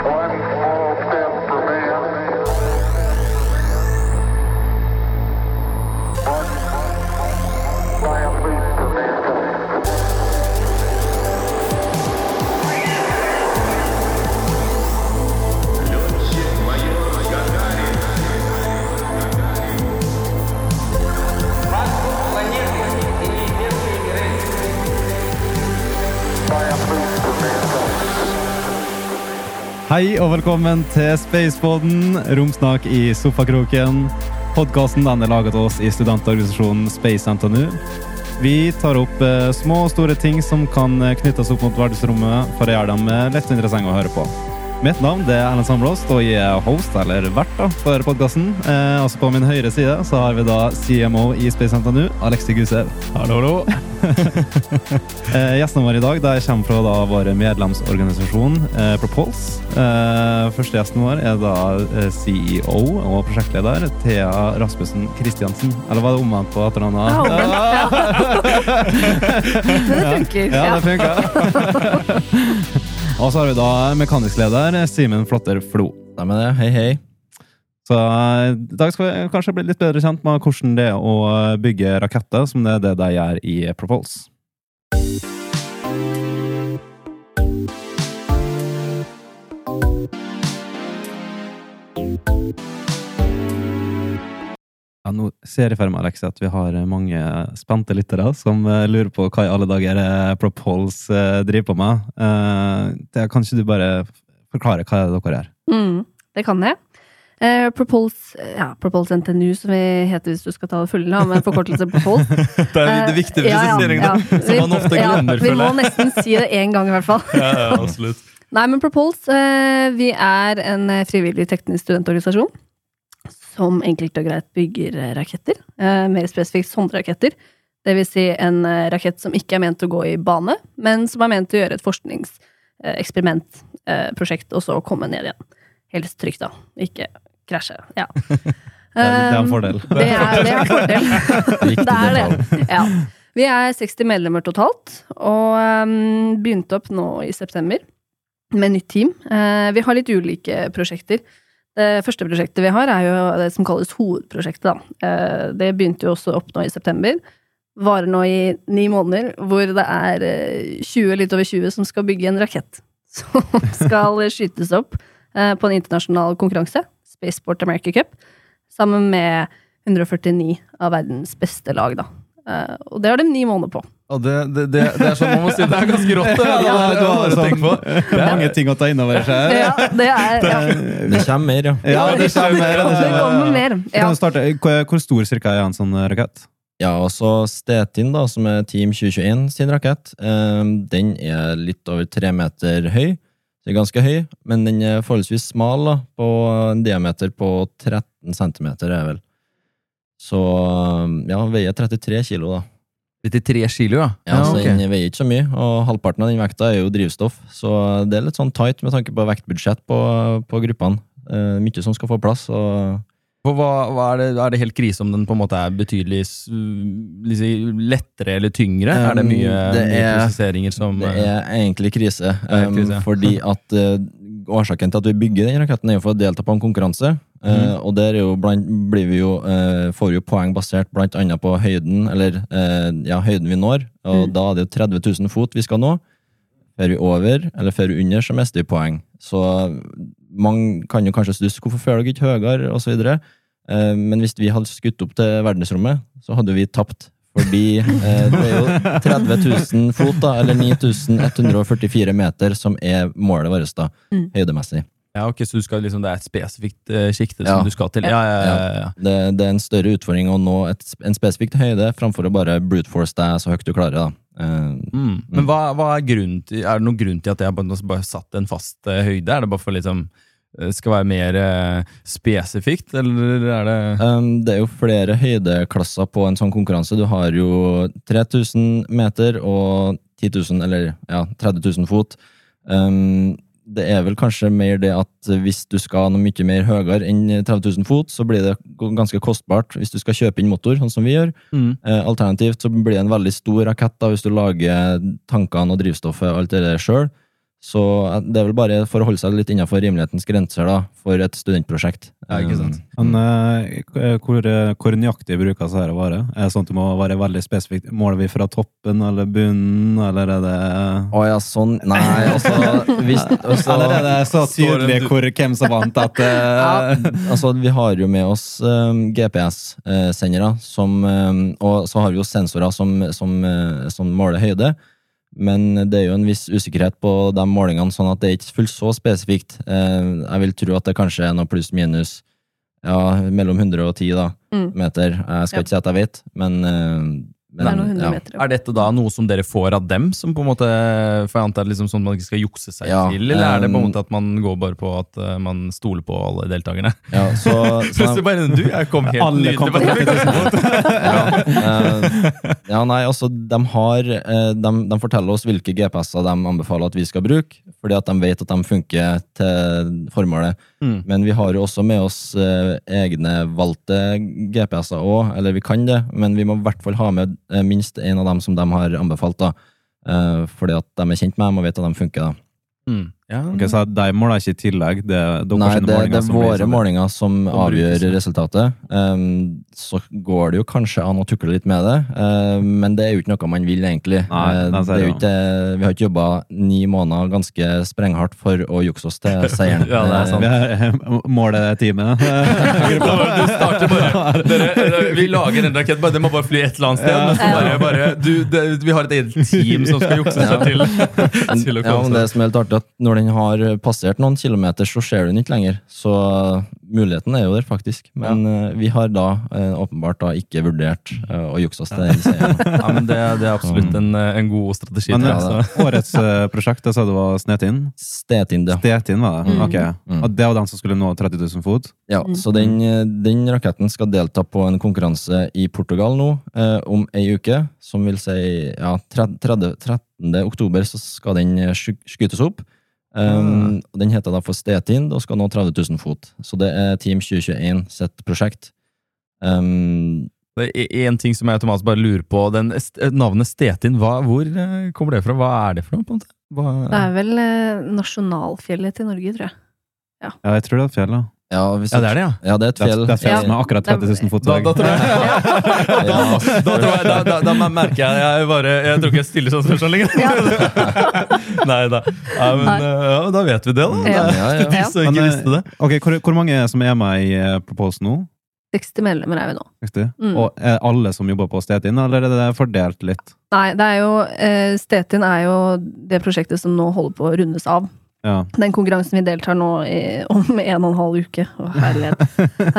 form. Hei og velkommen til Spaceboden, romsnakk i sofakroken. Podkasten er laget av oss i studentorganisasjonen Space NTNU. Vi tar opp eh, små og store ting som kan eh, knyttes opp mot verdensrommet, for å gjøre dem eh, lett interessante å høre på. Mitt navn er Erlend Samblåst, og jeg er host, eller vert, da, for podkasten. Eh, også på min høyre side så har vi da CMO i Space NTNU, Alexi Gusev. Hallo, hallo. eh, gjestene våre i dag der kommer fra da vår medlemsorganisasjon eh, Propulse. Eh, første gjesten vår er da eh, CEO og prosjektleder Thea Rasmussen Christiansen. Eller var det omvendt på etternavnet? Ja, Men det funker. Ja, det funker. og så har vi da mekanisk leder Simen Flotter Flo. Stemmer det. Hei, hei. Så eh, i dag skal vi kanskje bli litt bedre kjent med hvordan det er å bygge raketter, som det er det de gjør i Propulse. Ja, nå ser jeg for meg Alex, at vi har mange spente lyttere som eh, lurer på hva i alle dager Propols Propulse eh, driver på med. Eh, kan ikke du bare forklare hva er dere gjør? Mm, det kan jeg. Eh, Propulse, ja, Propulse NTNU, som vi heter hvis du skal ta det fulle navn, men forkortelse Propulse. Det er litt viktig Eh, ja, ja, ja. Som man ofte glemmer, Ja, jeg. vi må nesten si det én gang, i hvert fall. Ja, ja, absolutt. Nei, men Propulse, eh, vi er en eh, frivillig teknisk studentorganisasjon som enkelt og greit bygger eh, raketter. Eh, mer spesifikt sonderaketter. Det vil si en eh, rakett som ikke er ment å gå i bane, men som er ment å gjøre et forskningseksperiment, eh, prosjekt, og så komme ned igjen. Helst trygt, da. Ikke krasje. Ja. Det er, en fordel. Det er, det er en fordel. Det er det. Ja. Vi er 60 medlemmer totalt, og um, begynte opp nå i september med nytt team. Eh, vi har litt ulike prosjekter. Det første prosjektet vi har, er jo det som kalles hovedprosjektet. Da. Eh, det begynte jo også opp nå i september. Varer nå i ni måneder, hvor det er eh, 20, litt over 20 som skal bygge en rakett. Som skal skytes opp eh, på en internasjonal konkurranse, Spaceport America Cup, sammen med 149 av verdens beste lag, da. Uh, og det har de ni måneder på. Og det, det, det, det er sånn man må si. Det er ganske rått, det. Ja, det, du det, sånn- er mange ting å ta inn over seg. Ja, det er ja. Det kommer mer, ja. Ja, det kommer mer. Det kommer mer. Ja. kan starte. Hvor, stor cirka er en sånn rakett? Ja, også Stetin, da, som er Team 2021 sin rakett, eh, den er litt over tre meter høy. Det er ganske høy, men den er forholdsvis smal, da, på en diameter på 13 centimeter, er vel. Så ja, veier 33 kilo, da. 33 kilo, ja. Ja, så ok. Den veier ikke så mye, og halvparten av den vekta er jo drivstoff. Så det er litt sånn tight med tanke på vektbudsjett på, på gruppene. Eh, mye som skal få plass. Og hva, hva er, det, er det helt krise om den på en måte er betydelig liksom, lettere eller tyngre? er det mye, Um, det mye er- presiseringer som det er egentlig krise. Er Um, krise, fordi at uh, årsaken til at vi bygger den raketten, er jo for å delta på en konkurranse. Mm. Uh, og der er blant, blir vi jo, uh, får vi jo poeng basert annet på høyden, eller eh, ja, høyden vi når. Og Mm. da er det jo 30 000 fot vi skal nå. fører vi over, eller fører vi under, så mister vi poeng. Så man kan jo kanskje stusse hvorfor føler dere ikke høyere, osv. Eh, men hvis vi hadde skutt opp til verdensrommet, så hadde vi tapt. Fordi eh, det er jo 30 000 fot, da, eller 9144 meter, som er målet vårt, da, Mm. høydemessig. Ja, ok, Så du skal, liksom, det er et spesifikt eh, sjikte Ja. som du skal til? Ja, ja, ja, ja. Det, det er en større utfordring å nå et, en spesifikk høyde, framfor å bare brute force deg så høyt du klarer. da. Eh, Mm. Men hva, hva er grunnen til Er det noen grunn til at jeg bare, bare satt en fast eh, høyde? Er det bare for liksom skal være mer eh, spesifikt, eller er det Um, det er jo flere høydeklasser på en sånn konkurranse. Du har jo 3000 meter og 10 000, eller ja, 30 000 fot. Um, det er vel kanskje mer det at hvis du skal noe mye mer høyere enn 30 000 fot, så blir det ganske kostbart hvis du skal kjøpe inn motor, sånn som vi gjør. mm. Eh, alternativt så blir det en veldig stor rakett da, hvis du lager tankene og drivstoffet og alt det der sjøl. Så eh, det er vel bare for å holde seg litt innenfor rimelighetens grenser da, for et studentprosjekt. Ja, ikke sant. Um, Men uh, hvor, hvor nøyaktig bruker disse her å være? Er det sånn at du må være veldig spesifikt? Måler vi fra toppen eller bunnen, eller er det Å ja, sånn Nei, altså hvis, også, Eller er det så tydelig hvor, hvem som vant at eh, altså, vi har jo med oss um, GPS-sendere, som um, Og så har vi jo sensorer som, som, uh, som måler høyde. Men det er jo en viss usikkerhet på de målingene, sånn at det er ikke fullt så spesifikt. Eh, jeg vil tro at det kanskje er noe pluss-minus ja, mellom 110 da, Mm. meter. Jeg skal Ja. ikke si at jeg vet, men, eh, men Det er noen ja. meter. Er dette da noe som dere får av dem, som på en måte, for jeg antar liksom sånn man ikke skal jukse seg Ja, til, eller er det på en um, måte at man går bare på at uh, man stoler på alle deltakerne? Ja, så, så Plutselig bare, du, jeg kom helt Alle nydelig kom på på 30 000 fot. ja, uh, ja, nei, altså, de, har, uh, de, de forteller oss hvilke GPS-er de anbefaler at vi skal bruke, fordi at de vet at de funker til formålet. Mm. Men vi har jo også med oss eh, egne valgte GPS-er òg, eller vi kan det, men vi må i hvert fall ha med eh, minst en av dem som de har anbefalt, da. Eh, fordi at de er kjent med dem og vet at de funker. da. Mm. Ja. Ok, så de måler ikke i tillegg? Det, dere Nei, det, det er som våre målinger som avgjør resultatet. Um, så går det jo kanskje an å tukle litt med det, uh, men det er jo ikke noe man vil, egentlig. Nei, Uh, det er jo ikke, vi har ikke jobba ni måneder ganske sprenghardt for å jukse oss til seieren. Ja, det er sant. Vi er- Måler teamet. Du starter bare dere, Vi lager en rakett, bare, det må bare fly et eller annet sted. Men så bare, bare, du, det, vi har et eget team som skal jukse seg til, til å Ja, men det er som er helt artig, at når den har passert noen kilometer, så ser du den ikke lenger. Så uh, muligheten er jo der, faktisk. Men uh, vi har da uh, åpenbart da ikke vurdert uh, å jukse oss til den seieren. Ja, men det, det er absolutt en, en god strategi. Men eh, jeg, årets eh, prosjekt, det sa du var Snetin? ja. Stetin, var det? Mm. Ok. Mm. Og det var den som skulle nå 30 000 fot? Ja, Mm. så den, eh, den raketten skal delta på en konkurranse i Portugal nå eh, om ei uke, som vil si ja, 30, 30, 13. oktober så skal den eh, skytes opp. Um, mm. Den heter da for Stetin og skal nå 30 000 fot. Så det er Team 2021 sitt prosjekt. Um, Det er en ting som jeg automatisk bare lurer på. Den, navnet Stetin, hva, hvor eh, kommer det fra? Hva er det for noe? på en måte? Hva, Det er vel eh, nasjonalfjellet til Norge, tror jeg. Ja, jeg tror det er et fjell. da. Ja, hvis ja, det er det, ja. Ja, det er et Det er, fjell. det er et fjell Ja. som er akkurat 30 000 fot Da, høy. da tror jeg da, da, tror jeg, da, da, da merker jeg jeg bare Jeg tror ikke jeg stiller sånn spørsmål lenger. Nei da. Ja, men ja, da vet vi det, da. Ja. Ja, ja. De Men, ikke eh, visste det. Ok, hvor, hvor mange som er med i eh, Propose nå? 60 medlemmer er vi nå. 60? Mm. Og er alle som jobber på Stetin, eller er det fordelt litt? Nei, det er jo Stetin er jo det prosjektet som nå holder på å rundes av. Ja. Den konkurransen vi deltar nå i, om en og en halv uke. Å, herlighet.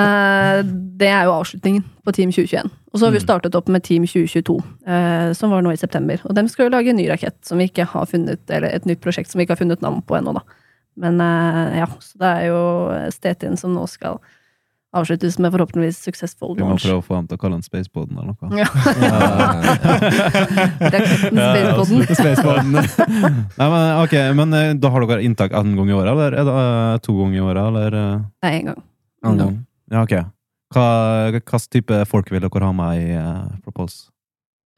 Eh, det er jo avslutningen på Team 2021. Og så har vi Mm. startet opp med Team 2022, eh, som var nå i september. Og dem skal jo lage en ny rakett som vi ikke har funnet, eller et nytt prosjekt som vi ikke har funnet navn på ennå, da. Men eh, ja, så det er jo Stetin som nå skal avsluttes med forhåpentligvis successful Vi må prøve å få ham til å kalle den Spaceboden eller noe. Ja. Raketten Spaceboden. Spaceboden. Nei, men, ok, men eh, da har dere inntak én gang i året, eller er det eh, to ganger i året? Eller? Nei, Det er én gang. En gang. Ja, ok. Hva hvilken type folk vil dere ha med i uh, Propose?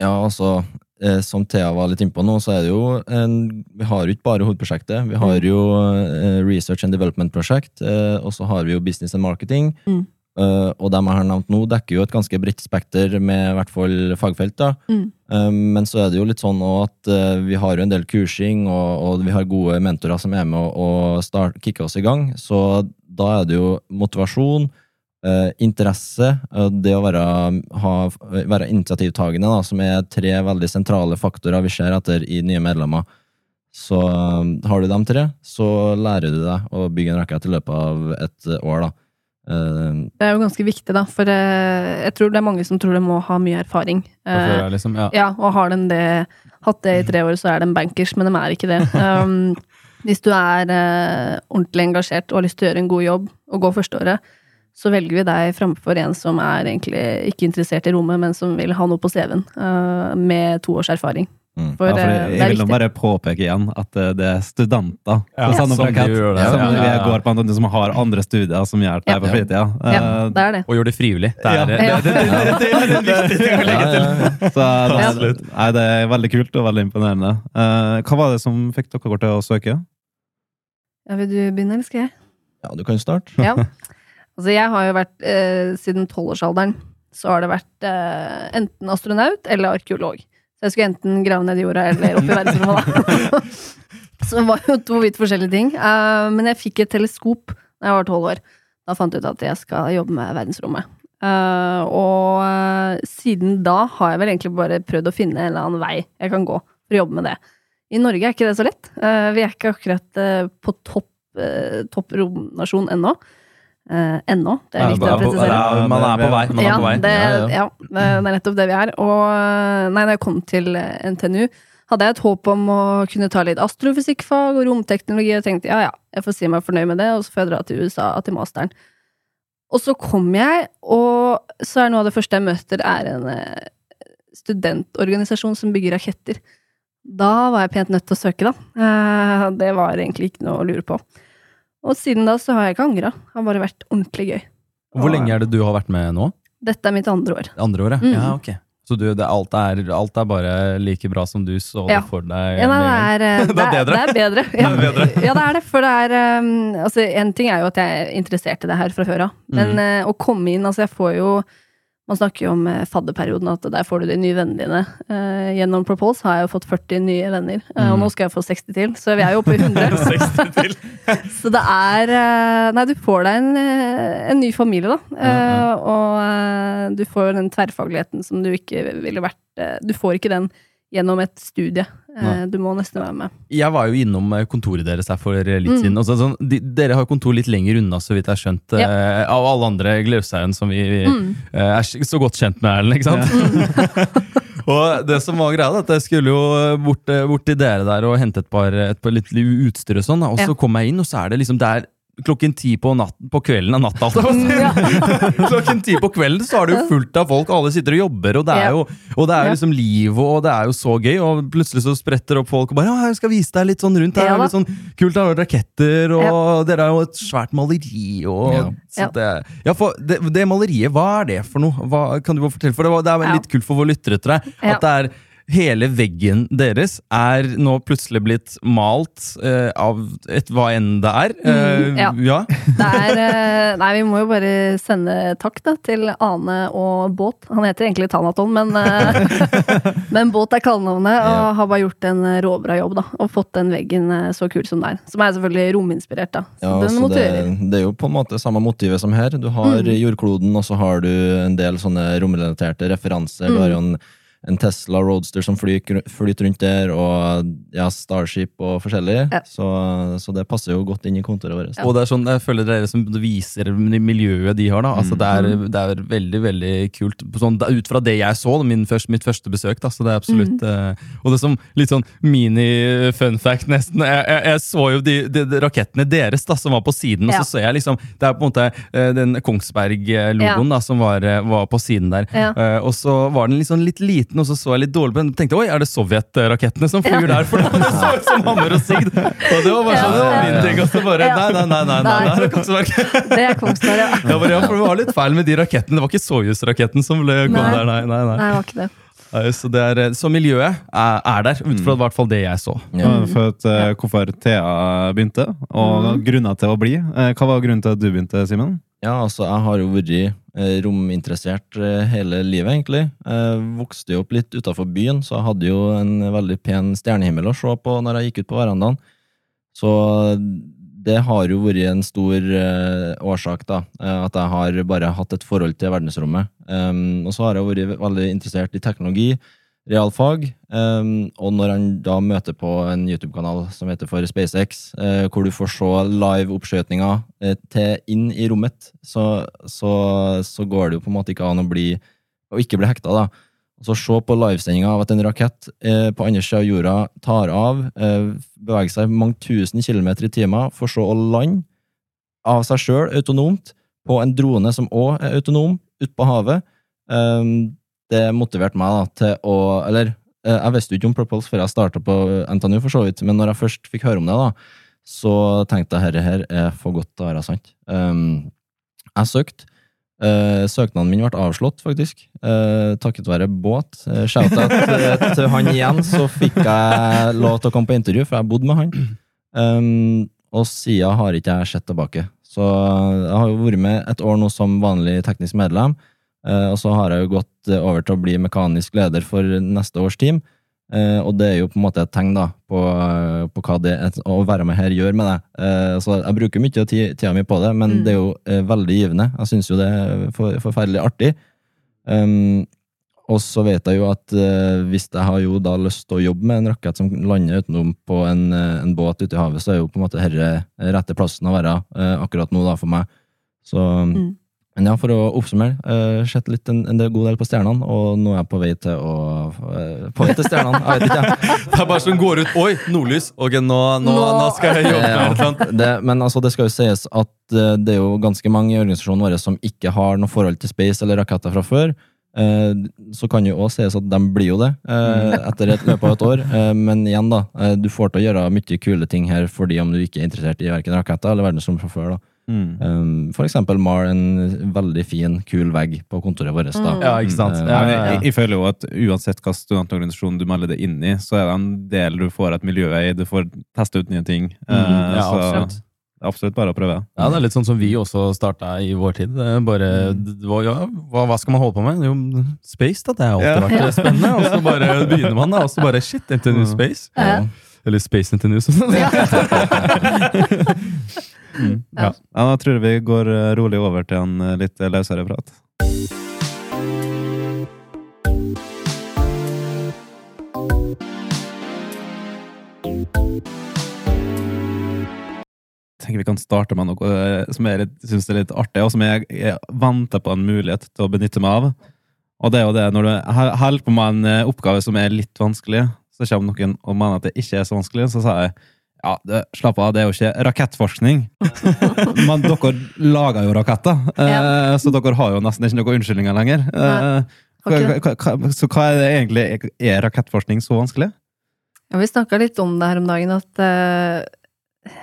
Ja, altså, eh, som Thea var litt innpå nå, så er det jo en, Vi har jo ikke bare hovedprosjektet. Vi har jo eh, Research and Development-prosjekt, eh, og så har vi jo Business and Marketing. Mm. Uh, og dem jeg har nevnt nå, dekker jo et ganske bredt spekter med i hvert fall fagfelt. da. Mm. Uh, men så er det jo litt sånn at uh, vi har jo en del kursing, og, og vi har gode mentorer som er med å, å start, kicke oss i gang. Så da er det jo motivasjon, interesse, eh, det å være, ha, være initiativtagende, da, som er tre veldig sentrale faktorer vi ser etter i nye medlemmer. Så eh, har du dem tre, så lærer du deg å bygge en rakett i løpet av et eh, år. da. Eh, Det er jo ganske viktig, da, for eh, jeg tror det er mange som tror de må ha mye erfaring. Før Eh, liksom, ja. ja, og har de det, hatt det i tre år, så er de bankers, men de er ikke det. Um, hvis du er eh, ordentlig engasjert og har lyst til å gjøre en god jobb og gå førsteåret, så velger vi deg framfor en som er egentlig ikke interessert i rommet, men som vil ha noe på CV-en, uh, med to års erfaring. Mm. For, Ja, for eh, jeg, jeg er vil viktig. bare påpeke igjen at eh, det er studenter Ja, som gjør det. som Ja, vi ja, ja. går på, NTNU, som har andre studier som gjør det Ja. på fritida. Ja, Eh, det er det. Og gjør det frivillig. Det er, det, det, det, det, det er en viktig ting å legge til. Ja, ja, ja. Så det, nei, det er veldig kult og veldig imponerende. Uh, hva var det som fikk dere til å søke? Ja, vil du begynne, eller skal jeg? Ja, du kan starte. Ja. Altså, jeg har jo vært eh, Siden tolvårsalderen så har det vært eh, enten astronaut eller arkeolog. Så jeg skulle enten grave ned i jorda eller opp i verdensrommet, så det var jo to vidt forskjellige ting. Uh, men jeg fikk et teleskop da jeg var tolv år. Da fant jeg ut at jeg skal jobbe med verdensrommet. Uh, og uh, siden da har jeg vel egentlig bare prøvd å finne en eller annen vei jeg kan gå for å jobbe med det. I Norge er ikke det så lett. Uh, vi er ikke akkurat på topp, topp romnasjon ennå. Eh, ennå. Det er viktig å presisere. Ja, man er på vei. Er Ja, på vei. det, Ja, det er nettopp det vi er. Og eh, nei, da jeg kom til eh, NTNU, hadde jeg et håp om å kunne ta litt astrofysikkfag og romteknologi, og tenkte ja ja, jeg får si meg fornøyd med det, og så får jeg dra til USA til masteren. Og så kom jeg, og så er noe av det første jeg møter, er en studentorganisasjon som bygger raketter. Da var jeg pent nødt til å søke, da. Uh, Det var egentlig ikke noe å lure på. Og siden da så har jeg ikke angra. Det har bare vært ordentlig gøy. Hvor lenge er det du har vært med nå? Dette er mitt andre år. Andre andre ja. Mm. Ja, ok. Så du, det, alt, er, alt er bare like bra som du så Ja. det for deg? Ja, det er, eh, Det er. Det er bedre. Ja. Det er bedre. ja, det er det. For det er um, Altså, en ting er jo at jeg er interessert i det her fra før av. Men Mm. uh, å komme inn Altså, jeg får jo Man snakker jo om eh, fadderperioden, at der får du de nye vennene dine. Eh, gjennom Propulse har jeg jo fått 40 nye venner, eh, og Mm. nå skal jeg få 60 til. Så vi er jo oppe i 100. 60 til. Så det er Nei, du får deg en, en ny familie, da. Eh, Og du får den tverrfagligheten som du ikke ville vært Du får ikke den gjennom et studie. Eh, Nei. Du må nesten være med. Jeg var jo innom eh, kontoret deres her for litt Mm. siden. Altså, sånn, de, dere har kontor litt lenger unna, så vidt jeg har skjønt, eh, av alle andre Glaushaugen som vi, vi Mm. eh, er så godt kjent med, Erlend. ikke sant? og det som var greia, at jeg skulle jo bort, eh, bort til dere der og hente et par, et par litt utstyr og sånn, og så Ja. kom jeg inn, og så er det liksom det er klokken ti på, natten, på kvelden av natta. Altså. Klokken ti på kvelden så er det jo fullt av folk, og alle sitter og jobber, og det er jo, og det er liksom liv, og det er jo så gøy, og plutselig så spretter opp folk og bare, ja, jeg skal vise deg litt sånn rundt her, litt sånn kult, det er raketter, og dere har jo et svært maleri, og Ja. så Ja. det, ja, for det, det maleriet, hva er det for noe? Hva, kan du bare fortelle, for det, var, det er litt kult for våre lyttere, jeg, Ja. at det er Hele veggen deres er nå plutselig blitt malt eh, av et hva enn det er. Eh, Mm, ja. ja. Det er eh, Nei, vi må jo bare sende takk da, til Ane og Båt. Han heter egentlig Tanaton, men, eh, men Båt er kallenavnet, og Ja. har bare gjort en råbra jobb, da. Og fått den veggen eh, så kul som det er. Som er selvfølgelig rominspirert, da. Så Ja, den så det, det er jo på en måte samme motivet som her. Du har Mm. jordkloden, og så har du en del sånne romrelaterte referanser. Du Mm. har jo en, en Tesla Roadster som flyter rundt der, og ja, Starship og forskjellig. Ja. Så, så det passer jo godt inn i kontoret vårt. Og det er sånn, jeg føler dere som viser miljøet de har, da. Altså, det, er, det er veldig, veldig kult. Sånn, ut fra det jeg så, min første, mitt første besøk, da. Så det er absolutt eh, Og det som litt sånn mini-fun fact, nesten. Jeg, jeg, jeg så jo de, de, de rakettene deres da, som var på siden, og så så jeg liksom Det er på en måte eh, den Kongsberg-logoen da, som var, eh, var på siden der. Ja. Og så var den liksom litt liten, og så så jeg litt dårlig på den. Tenkte oi, er det Sovjet-rakettene som flyr der? For det så ut som hammer og sigd! Og det var bare sånn, det var min ting. Og så bare Ja. Nei, nei, nei, nei, nei, Nei. det er Kongsberg. Det er Kongsberg, ja. Bare, ja, for det var litt feil med de rakettene. Det var ikke Soyuz-raketten som ble, kom Nei. der, nei. nei, nei. Nei, det var ikke det. Så, det er, så miljøet er, er der, ut fra i hvert fall det jeg så. Ja. For at, uh, hvorfor Thea begynte, og grunner til å bli. Eh, Hva var grunnen til at du begynte, Simen? Ja, altså, jeg har jo vært eh, rominteressert eh, hele livet, egentlig. Jeg vokste jo opp litt utafor byen, så jeg hadde jo en veldig pen stjernehimmel å se på når jeg gikk ut på verandaen. Så det har jo vært en stor eh, årsak, da. at jeg har bare hatt et forhold til verdensrommet. Um, og så har jeg vært veldig interessert i teknologi, realfag. Um, og når han da møter på en YouTube-kanal som heter for SpaceX, uh, hvor du får se live-oppskjøtninger uh, til inn i rommet, så, så, så går det jo på en måte ikke an å bli å ikke bli hekta, da. Så se på livesendinga av at en rakett eh, på andre sida av jorda tar av, beveger seg mange tusen kilometer i timen, for så å lande av seg sjøl autonomt på en drone som òg er autonom, ute på havet. Um, det motiverte meg da til å Eller eh, jeg visste jo ikke om Propulse før jeg starta på NTNU, for så vidt, men når jeg først fikk høre om det, da, så tenkte jeg herre her er for godt til å være sant. Um, jeg søkte. Uh, søknaden min ble avslått, faktisk. Uh, takket være båt. Uh, Shout-out eh, til han igjen, så fikk jeg lov til å komme på intervju, for jeg bodde med han. Um, og siden har ikke jeg sett tilbake. Så jeg har jo vært med et år nå som vanlig teknisk medlem, eh, og så har jeg jo gått eh, over til å bli mekanisk leder for neste års team. Eh, og det er jo på en måte et tegn da, på, eh, på hva det et, å være med her gjør med deg. Eh, så jeg bruker mye av tida mi på det, men Mm. det er jo eh, veldig givende. Jeg syns jo det er for, forferdelig artig. Um, og så vet jeg jo at eh, hvis jeg har jo da lyst til å jobbe med en rakett som lander utenom på en, eh, en båt ute i havet, så er jo på en måte dette rette plassen å være eh, akkurat nå da for meg. Så Mm. Men ja, for å oppsummere, uh, sett litt en, en god del på stjernene, og nå er jeg på vei til å uh, På vei til stjernene, jeg vet ikke, jeg. Det er bare sånn går ut Oi, nordlys! Ok, nå, nå, Nå- skal jeg jobbe med Ja, annet. det, men altså, det skal jo sies at uh, det er jo ganske mange i organisasjonen vår som ikke har noe forhold til space eller raketter fra før. Eh, så kan jo også sies at de blir jo det eh, etter et løp av et år. Men igjen, da. du får til å gjøre mye kule ting her fordi om du ikke er interessert i verken raketter eller verdensrom fra før. da. Mm. Um, for eksempel Mar, en veldig fin, kul vegg på kontoret vårt. da. Mm. Ja, ikke sant? Eh, Ja, ja, ja. jeg, jeg føler jo at uansett hva studentorganisasjon du melder deg inn i, så er det en del du får et miljø i, du får teste ut nye ting. Mm. Uh, ja, så absolutt. absolutt bare å prøve. Ja, det er litt sånn som vi også starta i vår tid. Bare, ja, hva, hva skal man holde på med? Jo, space, da. Det har alltid Ja. vært spennende. Og så bare begynner man, da. Og så bare shit, into new Space. Ja. Eller Space NTNU. Sånn. Ja. Mm. Ja. Ja, da tror jeg vi går eh, rolig over til en eh, litt løsere prat. Jeg tenker vi kan starte med noe eh, som jeg syns er litt artig, og som jeg, jeg venter på en mulighet til å benytte meg av. Og det er jo det, når du holder på med en eh, oppgave som er litt vanskelig, så kommer noen og mener at det ikke er så vanskelig, så sier jeg ja, det, slapp av, det er jo ikke rakettforskning. Men dere lager jo raketter, eh, så dere har jo nesten ikke noen unnskyldninger lenger. Eh, hva, Ok. hva, hva, så hva er det egentlig Er rakettforskning så vanskelig? Ja, vi snakka litt om det her om dagen, at eh,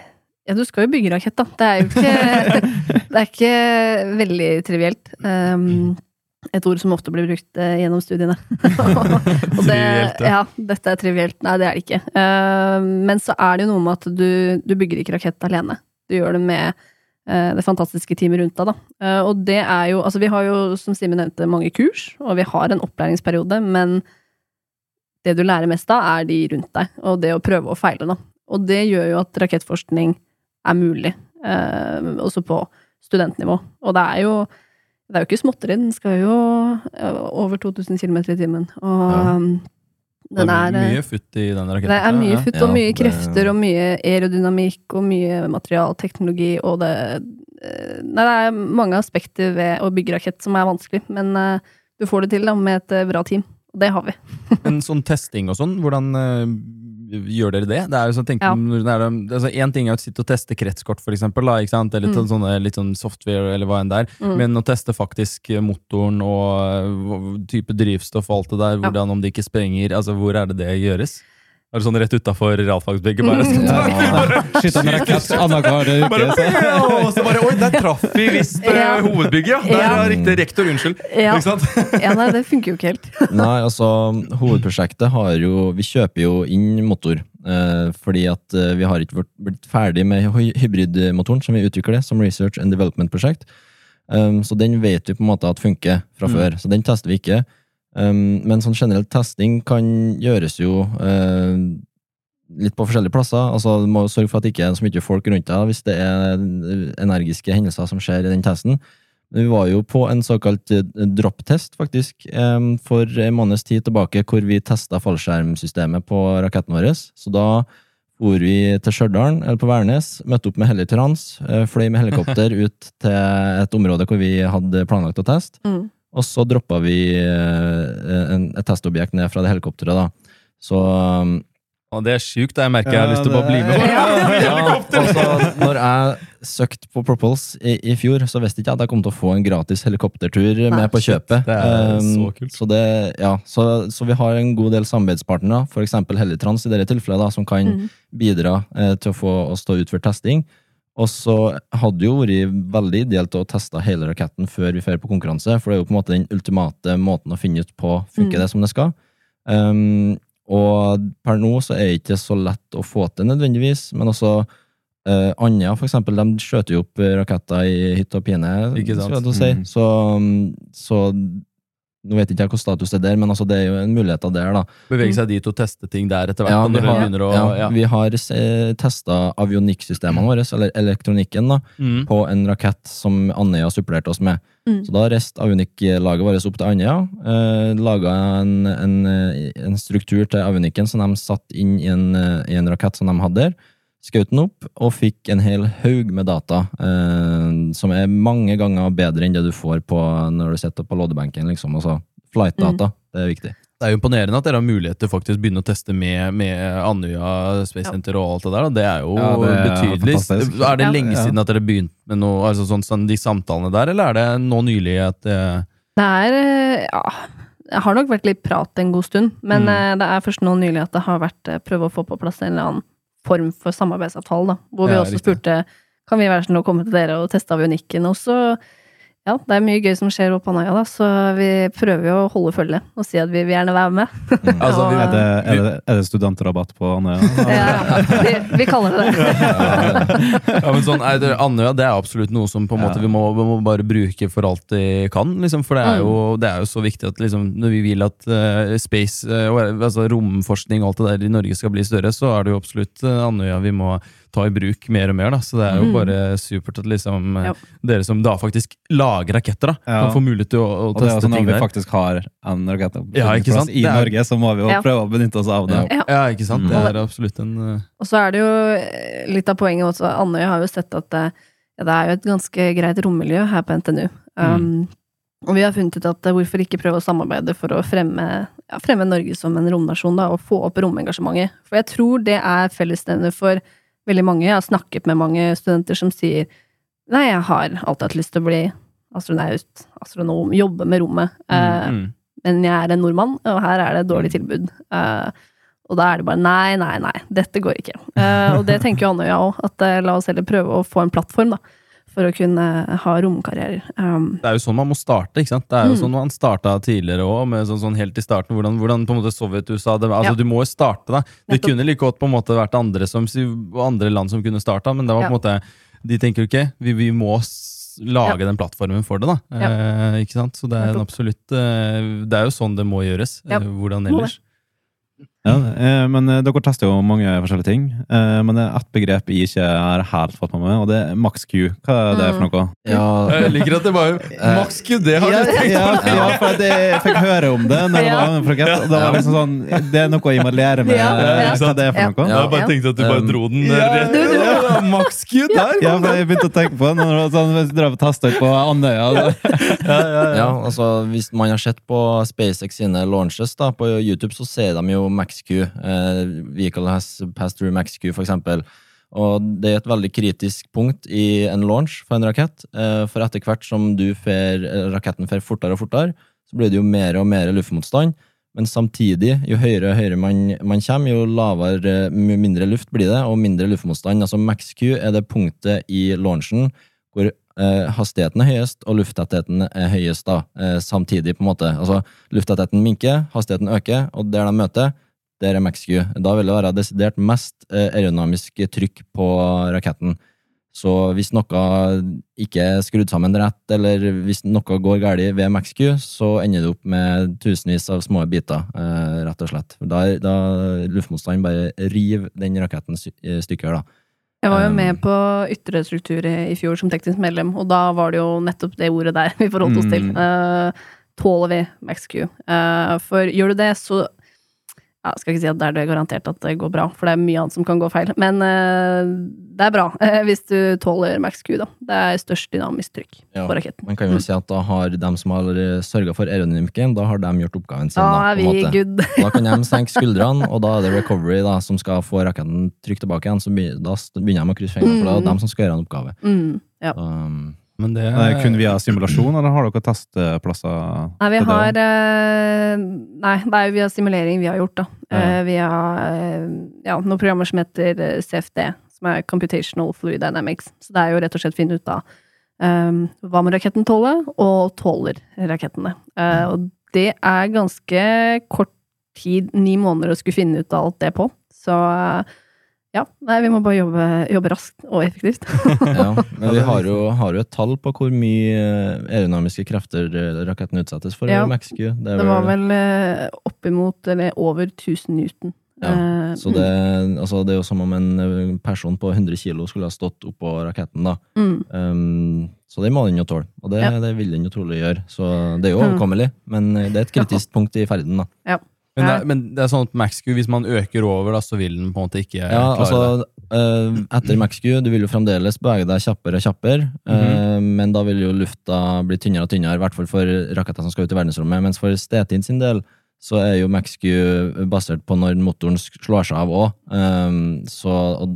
Ja, du skal jo bygge rakett, da. Det er jo ikke Det er ikke veldig trivielt. Um, et ord som ofte blir brukt eh, gjennom studiene. Og det, ja. dette er trivielt. Nei, det er det ikke. Uh, men så er det jo noe med at du, du bygger ikke rakett alene. Du gjør det med uh, det fantastiske teamet rundt deg, da. Uh, og det er jo Altså, vi har jo, som Simen nevnte, mange kurs, og vi har en opplæringsperiode, men det du lærer mest av, er de rundt deg, og det å prøve og feile, da. Og det gjør jo at rakettforskning er mulig, også på studentnivå. Og det er jo det er jo ikke småtteri, den skal jo over 2000 km i timen. Og Ja. um, Det er er, eh, mye futt i den raketten. det er mye futt og mye krefter og mye aerodynamikk og mye materialteknologi og det eh, Nei, det er mange aspekter ved å bygge rakett som er vanskelig, men eh, du får det til da, med et bra team. Og det har vi. Men sånn testing og sånn, hvordan gjør dere det? Det er jo sånn, tenk, Ja. altså, En ting er å sitte og teste kretskort, for eksempel, da, eller Mm. sånn, litt sånn software, eller hva enn det er. Mm. Men å teste faktisk motoren og eh, type drivstoff og alt det der, Ja. hvordan om det ikke sprenger, altså hvor er det det gjøres? Er det sånn rett utafor realfagsbygget? Bare, Skyte en rakett annenhver uke. bare, så- og så bare Oi, der traff vi visst eh, Ja. hovedbygget! Ja. Der Ja. er riktig rektor, unnskyld. Ja. Ikke sant? ja, nei, det funker jo ikke helt. Nei, altså, hovedprosjektet har jo Vi kjøper jo inn motor. Eh, fordi at eh, vi har ikke blitt ferdig med hy- hybridmotoren som vi utvikler det, som research and development-prosjekt. Um, så den vet vi på en måte at funker fra Mm. før. Så den tester vi ikke. Um, men sånn generell testing kan gjøres jo eh, litt på forskjellige plasser. Altså, Du må sørge for at det ikke er så mye folk rundt deg hvis det er energiske hendelser som skjer i den testen. Vi var jo på en såkalt eh, dropptest, faktisk, for en måneds tid tilbake, hvor vi testa fallskjermsystemet på raketten vår. Så da for vi til Stjørdal, eller på Værnes, møtte opp med Helitrans, Trans, fløy med helikopter ut til et område hvor vi hadde planlagt å teste, Mm. Og så droppa vi eh, en, et testobjekt ned fra det helikopteret, da. Så um, Og det er sjukt. Jeg merker jeg har Ja, lyst til å bare bli med. Ja, ja, så, når jeg søkte på Propulse i, i fjor, så visste ikke jeg at jeg kom til å få en gratis helikoptertur med på kjøpet. Det er så Um, kult. Så, det, ja, så, så vi har en god del samarbeidspartnere, f.eks. Helitrans i dette tilfellet, da, som kan Mm. bidra eh, til å få oss til å utføre testing. Og så hadde det jo vært veldig ideelt å teste hele raketten før vi drar på konkurranse, for det er jo på en måte den ultimate måten å finne ut på funker Mm. det som det skal. Um, og per nå så er det ikke så lett å få til nødvendigvis, men også uh, Andøya, for eksempel, de skjøter jo opp raketter i hytt og pine, Ikke sant? jeg til å si. Mm. Så, mm, så nå vet ikke jeg hvor status er der, men altså, det er jo en mulighet der, da. Bevege seg dit og teste ting der etter hvert. Ja, vi har, å, ja, ja. vi har eh, testa avionikksystemene våre, eller elektronikken, da, Mm. på en rakett som Andøya supplerte oss med. Mm. Så da reiste avionikklaget vårt opp til Andøya, eh, laga en, en, eh, en struktur til avionikken som de satte inn i en, eh, i en rakett som de hadde der. Skjøt den opp og fikk en hel haug med data, eh, som er mange ganger bedre enn det du får på når du sitter på loddebenken. Liksom. Altså, Flight-data, det er viktig. Det er jo imponerende at dere har mulighet til faktisk begynne å teste med, med Andøya Space Center og alt det der. Det er jo Ja, det er betydelig. fantastisk. Er det lenge Ja. siden at dere begynte med noe, altså sånn, sånn, de samtalene der, eller er det nå nylig at det Det er eh, Ja. Det har nok vært litt prat en god stund, men Mm. eh, det er først nå nylig at det har vært eh, prøve å få på plass en eller annen form for samarbeidsavtale, da. Hvor vi Ja, også riktig. spurte kan vi være sånn å komme til dere og teste avionikken. Og så ja, det er mye gøy som skjer på Andøya, da, så vi prøver jo å holde følge og si at vi vil gjerne være med. Altså, vi- Er det, er det, er det studentrabatt på Andøya? Ja, vi, vi kaller det det. ja, men sånn, er det, Andøya det er absolutt noe som på en Ja. måte vi må, vi må bare bruke for alt vi kan. Liksom, for det er, jo, det er jo så viktig at liksom, når vi vil at uh, space, uh, altså romforskning og alt det der i Norge skal bli større, så er det jo absolutt uh, Andøya vi må ta i bruk mer og mer. Da. Så det er jo Mm. bare supert at liksom, eh, Ja. dere som da faktisk lager raketter, da, Ja. kan få mulighet til å, å Og det er også sånn ting når vi der. faktisk har en rakett Ja, i er- Norge, så må vi jo Ja. prøve å benytte oss av det. Ja. Ja, ikke sant? Mm. Det er absolutt en uh... Og så er det jo eh, litt av poenget også. Andøy har jo sett at det, ja, det er jo et ganske greit rommiljø her på NTNU. Um, Og vi har funnet ut at hvorfor ikke prøve å samarbeide for å fremme, ja, fremme Norge som en romnasjon, da, og få opp romengasjementet. For jeg tror det er fellesnevner for veldig mange. Jeg har snakket med mange studenter som sier nei, jeg har alltid hatt lyst til å bli astronaut, astronom, jobbe med rommet. Eh, mm. men jeg er en nordmann, og her er det et dårlig tilbud. Eh, og da er det bare nei, nei, nei, dette går ikke. Eh, og det tenker jo Andøya òg, at la oss heller prøve å få en plattform, da. For å kunne ha romkarriere. Um, Det er jo sånn man må starte. ikke sant? Det er jo Mm. sånn man starta tidligere òg, med sånn, sånn helt i starten. Hvordan, hvordan på en måte Sovjet-USA altså Ja. Du må jo starte, da. Det Nettopp. kunne like godt på en måte vært andre, som, andre land som kunne starta, men det var på en måte De tenker jo ikke vi, vi må lage lage den plattformen for det, da. Ja. Eh, ikke sant? Så det er en absolutt eh, Det er jo sånn det må gjøres. Ja. Eh, hvordan ellers? Ja, eh, men eh, dere tester jo mange forskjellige ting. Eh, men det er ett begrep jeg ikke har helt fått med meg, og det er max Q. Hva er det for noe? Ja, Jeg liker at det bare Max Q, det har Ja, du tenkt ja, ja, for jeg fikk høre om det når jeg var frakett. og Det var liksom sånn, det er noe jeg må lære meg Ja, eh, hva det er for Ja. noe. Jeg bare tenkte at du bare Um, dro den ja, rett ja, Q der! Ja, for jeg begynte å tenke på det når sånn, hvis du drar på tester på Andøya. Ja, Ja, altså Hvis man har sett på SpaceX sine launches da, på YouTube, så ser de jo MaxQ. Eh, vehicle has passed through MaxQ, for eksempel. Og det er et veldig kritisk punkt i en launch for en rakett. Eh, for etter hvert som du fer, eh, raketten fer fortere og fortere, så blir det jo mer og mer luftmotstand. Men samtidig, jo høyere og høyere man, man kommer, jo lavere, mindre luft blir det, og mindre luftmotstand. Altså MaxQ er det punktet i launchen hvor eh, hastigheten er høyest, og lufttettheten er høyest da, eh, samtidig, på en måte. Altså, lufttettheten minker, hastigheten øker, og der de møter, der er MaxQ. Da vil det være desidert mest eh, aerodynamisk trykk på raketten. Så hvis noe ikke er skrudd sammen rett, eller hvis noe går galt ved MaxQ, så ender det opp med tusenvis av små biter, eh, rett og slett. Da, da luftmotstanden bare river den raketten i stykker, da. Jeg var jo Um, med på ytre struktur i fjor som teknisk medlem, og da var det jo nettopp det ordet der vi forholdt oss til. Mm. Eh, tåler vi MaxQ? Uh, for gjør du det, så ja, skal ikke si at det er det garantert at det går bra, for det er mye annet som kan gå feil. Men uh, det er bra uh, hvis du tåler MaxQ, da. Det er størst dynamisk trykk Ja. på raketten. Man kan jo si at da har de som har sørga for aerodynamikken, da har de gjort oppgaven sin. Da da, er vi good. Da kan de senke skuldrene, og da er det recovery da, som skal få raketten trygt tilbake igjen. Så begynner, da begynner de å krysse fingrene, for det er de som skal gjøre en oppgave. Mm, ja. Um, Men det Er kun via simulasjon, eller har dere testplasser? Nei, vi har eh, Nei, det er jo via simulering vi har gjort, da. Ja. Eh, via eh, ja, noen programmer som heter CFD, som er Computational Fluid Dynamics. Så det er jo rett og slett finne ut av um, hva må raketten tåle, og tåler rakettene. Uh, og det er ganske kort tid, ni måneder, å skulle finne ut av alt det på. Så eh, Ja, nei, vi må bare jobbe, jobbe raskt og effektivt. Ja, men vi har jo, har jo et tall på hvor mye eh, aerodynamiske krefter eh, raketten utsettes for. Ja. i MaxQ. Det, Det var vel- eh, oppimot, eller over 1000 newton. Ja, Så det, altså, det er jo som om en person på 100 kilo skulle ha stått oppå raketten. da. mm, Um, så det må den jo tåle, og det, Ja. det vil den jo trolig gjøre. Så det er jo Mm. overkommelig, men det er et kritisk punkt i ferden. da. Men det, er, men det er sånn at MaxQ, hvis man øker over, da, så vil den på en måte ikke Ja, klare altså, eh, Etter MaxQ du vil jo fremdeles bevege deg kjappere og kjappere, eh, men da vil jo lufta bli tynnere og tynnere, i hvert fall for raketter som skal ut i verdensrommet. Mens for Stetin sin del så er jo MaxQ basert på når motoren slår seg av òg,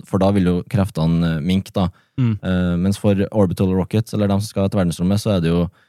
for da vil jo kreftene eh, minke. da. Mm. Uh, mens for orbital rockets, eller de som skal ut i verdensrommet, så er det jo eh,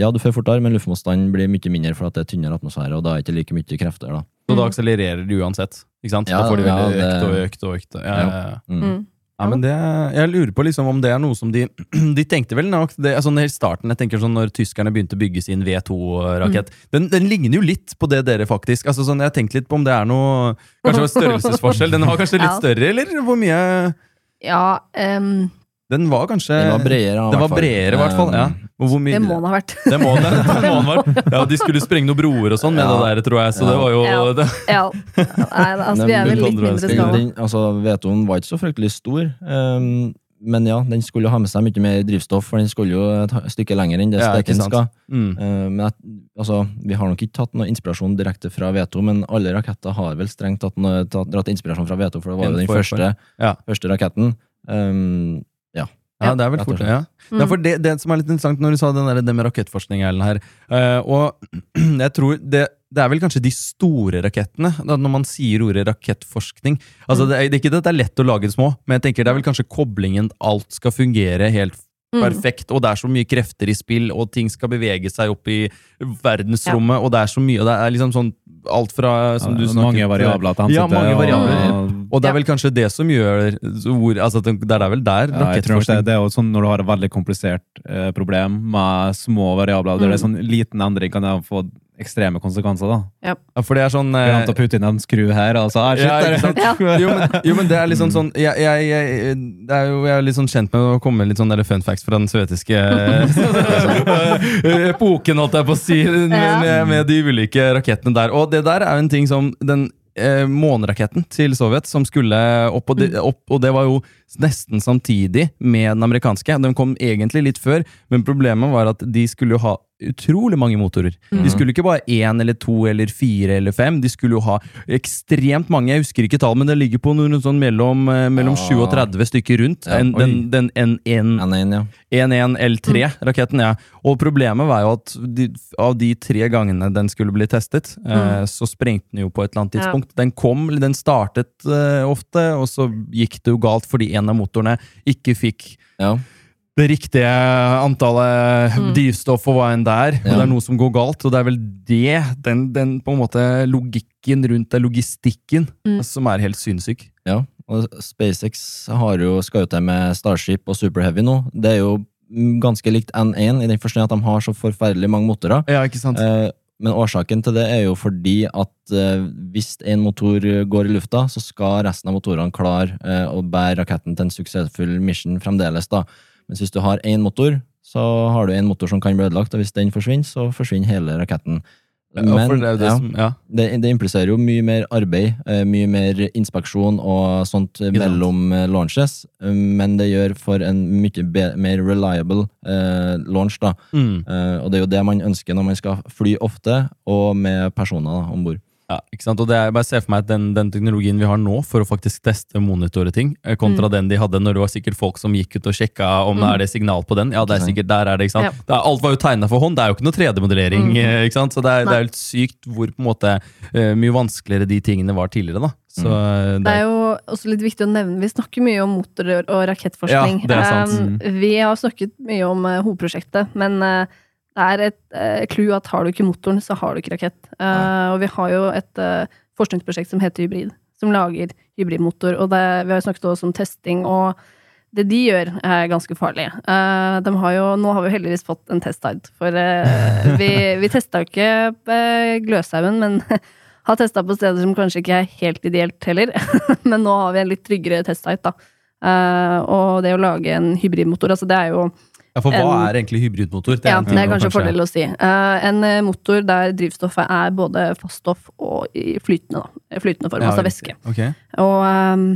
Ja, du fører fortere, men luftmotstanden blir mye mindre for at det er tynnere atmosfære, og da er det ikke like mye krefter. da. Så da akselererer de uansett. Ikke sant? Ja, da får de ja, veldig det- økt og økt og økt. Ja, ja, ja. Mm. mm. Ja, men det, jeg lurer på liksom om det er noe som de De tenkte vel nok det, altså Helt starten, jeg tenker sånn når tyskerne begynte å bygge sin V2-rakett den, den ligner jo litt på det dere faktisk altså sånn, Jeg tenkte litt på om det er noe Kanskje det var størrelsesforskjell. Den var kanskje litt Ja. større, eller hvor mye Ja, em, Den var kanskje Den var bredere, i Den var bredere, i hvert fall. Ja. Hvor mye, det må den ha vært. Det må den, det må den vært. Ja, de skulle sprenge noen broer og sånn med Ja. det der, tror jeg. Så det var jo Ja. det, Ja. Nei, altså, vi er vel litt mindre skala. altså, Vetoen var ikke så fryktelig stor, um, men ja, den skulle jo ha med seg mye mer drivstoff, for den skulle jo et stykke lenger enn det Ja, Steken skal. mm. Uh, men altså, vi har nok ikke tatt noe inspirasjon direkte fra Veto, men alle raketter har vel strengt tatt, noe, tatt dratt inspirasjon fra Veto, for det var jo den første, Ja. første raketten. Um, Ja, det er vel fort, ja. Mm. Ja, for det, det som er litt interessant når du sa den der, det med rakettforskning, Erlend, her uh, Og jeg tror det, det er vel kanskje de store rakettene, da, når man sier ordet rakettforskning altså Mm. det, er, det er ikke det at det er lett å lage små, men jeg tenker det er vel kanskje koblingen alt skal fungere helt. Perfekt, og det er så mye krefter i spill, og ting skal bevege seg opp i verdensrommet, og det er så mye, og det er liksom sånn alt fra som du Ja, snakket mange variabler til Ja, hensyn mange til, variabler. og- Og det er vel kanskje det som gjør hvor, altså, det det er vel der Ja, jeg tror det, rakettforskning det. Er jo sånn når du har et veldig komplisert eh, problem med små variabler, der det er sånn liten endring kan jeg få ekstreme konsekvenser. da. Ja, for det er sånn eh, å putte inn en skru her, altså. Ah, shit, Ja, ikke sant? Ja. jo, men, jo, men det er litt sånn, sånn jeg, jeg, jeg, det er jo, jeg er litt sånn kjent med å komme med litt sånn fun facts fra den sovjetiske eh, epoken, holdt jeg på å si, med, med de ulike rakettene der. Og det der er jo en ting som den eh, måneraketten til Sovjet som skulle opp og, det, opp, og det var jo nesten samtidig med den amerikanske. Den kom egentlig litt før, men problemet var at de skulle jo ha utrolig mange motorer. De skulle ikke bare én eller to eller fire eller fem, de skulle jo ha ekstremt mange. Jeg husker ikke tall, men det ligger på noe sånn mellom, eh, mellom Ja. 7 og 30 stykker rundt. Ja, En, den den N1 N1, ja. 11L3-raketten, ja. Og problemet var jo at de, av de tre gangene den skulle bli testet, eh, så sprengte den jo på et eller annet Ja. tidspunkt. Den kom, den startet eh, ofte, og så gikk det jo galt fordi en av motorene ikke fikk ja. det riktige antallet Mm. drivstoff og hva enn det er. Og Ja. det er noe som går galt, og det er vel det, den, den på en måte logikken rundt det, logistikken, Mm. som er helt sinnssyk. Ja, og SpaceX har jo, skal jo til med Starship og Super Heavy nå. Det er jo ganske likt N1 i den forstand at de har så forferdelig mange motorer. Ja, ikke sant? Eh, men årsaken til det er jo fordi at eh, hvis en motor går i lufta, så skal resten av motorene klare eh, å bære raketten til en suksessfull mission fremdeles. da. Mens hvis du har én motor, så har du en motor som kan bli ødelagt, og hvis den forsvinner, så forsvinner hele raketten. Men det, det, ja, som, ja. det, det impliserer jo mye mer arbeid, eh, mye mer inspeksjon og sånt sant. mellom eh, launches, eh, men det gjør for en mye mer reliable eh, launch, da. Mm. Eh, og det er jo det man ønsker når man skal fly ofte, og med personer om bord. Ja, ikke sant? Og det er, bare Se for meg at den, den teknologien vi har nå for å faktisk teste monitore ting, eh, kontra Mm. den de hadde når det var sikkert folk som gikk ut og sjekka om det er det signal på den. Ja, det er sikkert der er det, ikke sant? Ja. Det er, alt var jo tegna for hånd, det er jo ikke noe 3D-modellering. Mm. eh, ikke sant? Så det er, det er helt sykt hvor på en måte eh, mye vanskeligere de tingene var tidligere, da. Så det, Det er jo også litt viktig å nevne, vi snakker mye om motorer og rakettforskning. Ja, det er sant. Um, vi har snakket mye om uh, hovedprosjektet, men uh, det er et uh, clou at har du ikke motoren, så har du ikke rakett. Uh, og vi har jo et uh, forskningsprosjekt som heter Hybrid, som lager hybridmotor. Og det, vi har jo snakket også om testing, og det de gjør, er ganske farlig. Uh, de har jo, nå har vi jo heldigvis fått en testhide, for vi, vi testa jo ikke Gløshaugen, men Har testa på steder som kanskje ikke er helt ideelt heller, men nå har vi en litt tryggere testhide, da. Eh, og det å lage en hybridmotor, altså det er jo Ja, for hva er egentlig hybridmotor? Ja, en det er kanskje en fordel å si. Eh, en eh, motor der drivstoffet er både faststoff og i flytende, da. Flytende form, Ja, altså væske. Okay. Og um,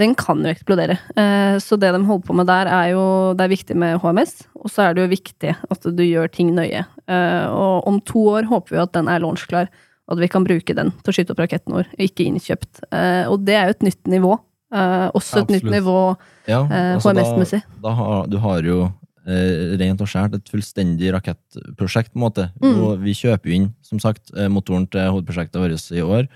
den kan jo eksplodere. Uh, så det de holder på med der, er jo Det er viktig med HMS, og så er det jo viktig at du gjør ting nøye. Uh, og om to år håper vi at den er launchklar, og at vi kan bruke den til å skyte opp raketten vår, ikke innkjøpt. Uh, og det er jo et nytt nivå. Eh, også et nytt nivå Ja, eh, altså HMS-messig. Da du har jo eh, rent og skjært et fullstendig rakettprosjekt, på en måte. Mm. Vi kjøper jo inn, som sagt, eh, motoren til hovedprosjektet vårt i år.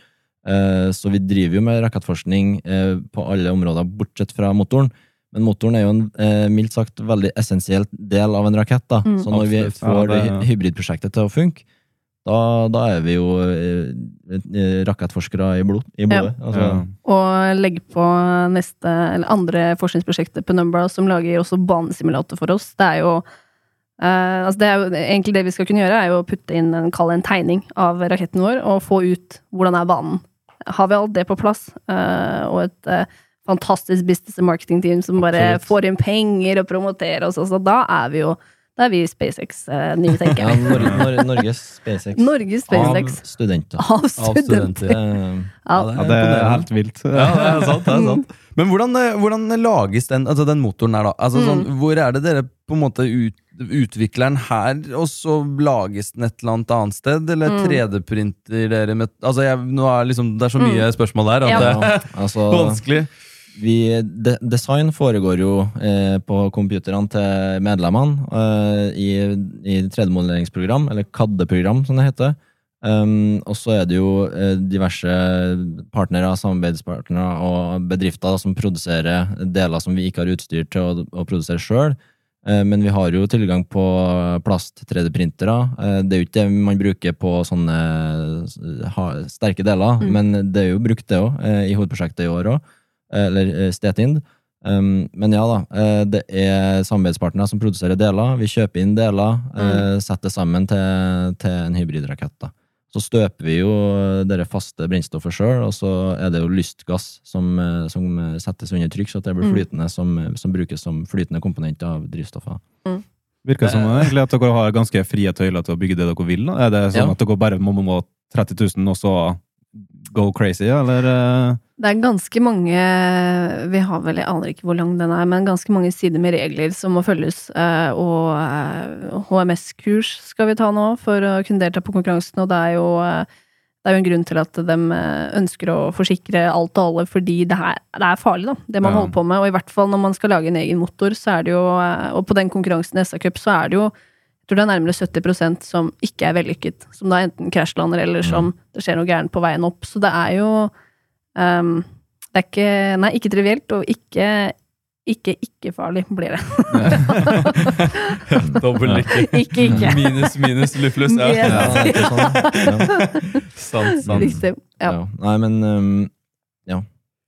Eh, så vi driver jo med rakettforskning eh, på alle områder, bortsett fra motoren. Men motoren er jo en mildt sagt veldig essensiell del av en rakett. da. Mm. Så når vi får Ja, det- hy- hybridprosjektet til å funke, da, da er vi jo eh, eh, rakettforskere i, blod, i blodet. Altså, Ja. Og legge på neste, eller andre forskningsprosjekter på Numbra som lager også banesimulator for oss. Det er jo eh, altså det er jo egentlig det vi skal kunne gjøre, er jo å putte inn en, kall en tegning av raketten vår, og få ut hvordan er banen. Har vi alt det på plass, eh, og et eh, fantastisk business and marketing team som bare Absolutt. får inn penger og promoterer oss, altså da er vi jo da er vi SpaceX nye, tenker ja. Nor Nor Norges SpaceX. Norges SpaceX Av studenter. av studenter. Eh, Ja, Ja, det er helt vilt. Ja, det er sant. det er sant Men hvordan, eh, hvordan lages den, altså den motoren her, da? Altså, sånn, Mm. hvor er det dere på en måte ut, utvikler den her, og så lages den et eller annet annet sted? Eller Mm. 3D-printer dere med Altså, jeg, nå er liksom, det er så mye spørsmål der at Ja. det er altså, vanskelig. Vi, de, design foregår jo eh, på computerne til medlemmene eh, i, i 3D-modelleringsprogram, eller CAD-program som det heter. Um, og så er det jo eh, diverse partnere, samarbeidspartnere og bedrifter da, som produserer deler som vi ikke har utstyr til å, å produsere sjøl. men vi har jo tilgang på plast-3D-printere. Eh, det er jo ikke det man bruker på sånne eh, sterke deler, Mm. men det er jo brukt det òg, i hovedprosjektet i år òg. Eller eh, Stetind. Um, men ja da, eh, det er samarbeidspartnere som produserer deler. Vi kjøper inn deler, eh, setter sammen til, til en hybridrakett. da. Så støper vi jo det faste brennstoffet sjøl, og så er det jo lystgass som, som settes under trykk, så at det blir Mm. flytende, som, som brukes som flytende komponent av drivstoffet. Virker det som egentlig at dere har ganske frie tøyler til å bygge det dere vil? Da? Er det sånn Ja. at dere bare må må 30 000 og så go crazy, eller? Eh? Det er ganske mange Vi har vel, jeg aner ikke hvor lang den er, men ganske mange sider med regler som må følges. eh, Og eh, HMS-kurs skal vi ta nå for å kunne delta på konkurransen, og det er jo eh, det er jo en grunn til at de eh, ønsker å forsikre alt og alle, fordi det, her, det er farlig, da, det man Ja. holder på med. Og i hvert fall når man skal lage en egen motor, så er det jo eh, Og på den konkurransen i SA Cup, så er det jo jeg tror det er nærmere 70% som ikke er vellykket. Som da enten krasjlander, eller som det skjer noe gærent på veien opp. Så det er jo ehm, Det er ikke Nei, ikke trivielt, og ikke ikke ikke-farlig blir det. Dobbel lykke. Ikke ikke. Minus, minus, luft. Ja. Ja, det er sånn. Ja. Sant, sant. Riktig. Ja. Ja. Nei, men um, ja.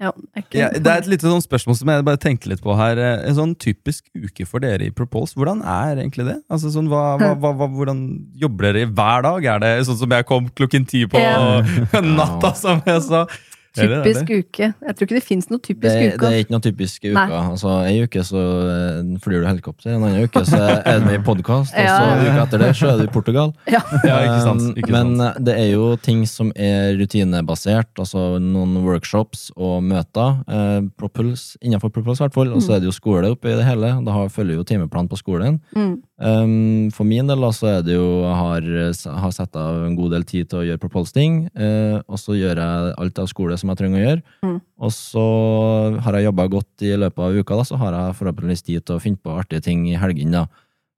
er ikke- Ja, det er et lite sånn spørsmål som jeg bare tenkte litt på her. Eh, En sånn typisk uke for dere i Propulse, hvordan er egentlig det? Altså sånn, hva, hva, hva, hva, Hvordan jobber dere hver dag? Er det sånn som jeg kom klokken ti på Ja. natta, som jeg sa? Er det- Typisk uke. Jeg tror ikke det fins noe Det, typisk det uke. er ikke noe typisk uke. Altså, en uke så eh, flyr du helikopter, en annen uke så er du med i podkast, og så Ja. uka etter det så er du i Portugal. Ja. Ja, ikke sant. Um, Ikke Men sant. eh, det er jo ting som er rutinebasert, altså noen workshops og møter. Eh, Propuls, innenfor Propuls i hvert fall, og så er det jo skole oppi det hele. Da har, følger jo timeplan på skolen. Mm. Um, for min del så er det jo jeg har, har sett av en god del tid til å gjøre Propulse-ting, eh, og så gjør jeg alt av skole som jeg trenger å gjøre. Mm. Og så har jeg jobba godt i løpet av uka, da, så har jeg forhåpentligvis tid til å finne på artige ting i helgene.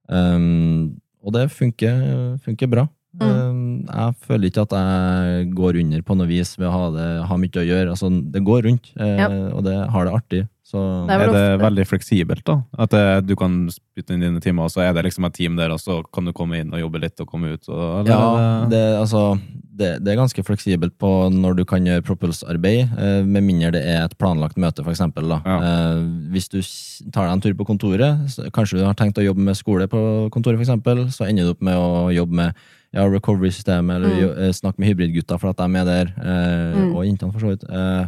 Um, og det funker, funker bra. Mm. Um, jeg føler ikke at jeg går under på noe vis ved å ha, det, ha mye å gjøre. Altså, det går rundt, eh, Ja. og det har det artig. Så Det er Er det ofte- veldig fleksibelt, da? At det, du kan spytte inn dine timer, og så er det liksom et team der, og så kan du komme inn og jobbe litt og komme ut? Og, eller, Ja, det- det, altså, det, det er ganske fleksibelt på når du kan gjøre propulsarbeid, eh, med mindre det er et planlagt møte, for eksempel. Da. Ja. Eh, hvis du tar deg en tur på kontoret, så, kanskje du har tenkt å jobbe med skole på kontoret, for eksempel, så ender du opp med å jobbe med ja, recovery-systemet, eller Mm. jo, eh, snakke med hybridgutta for at de er der, eh, Mm. og jentene for så vidt. Eh,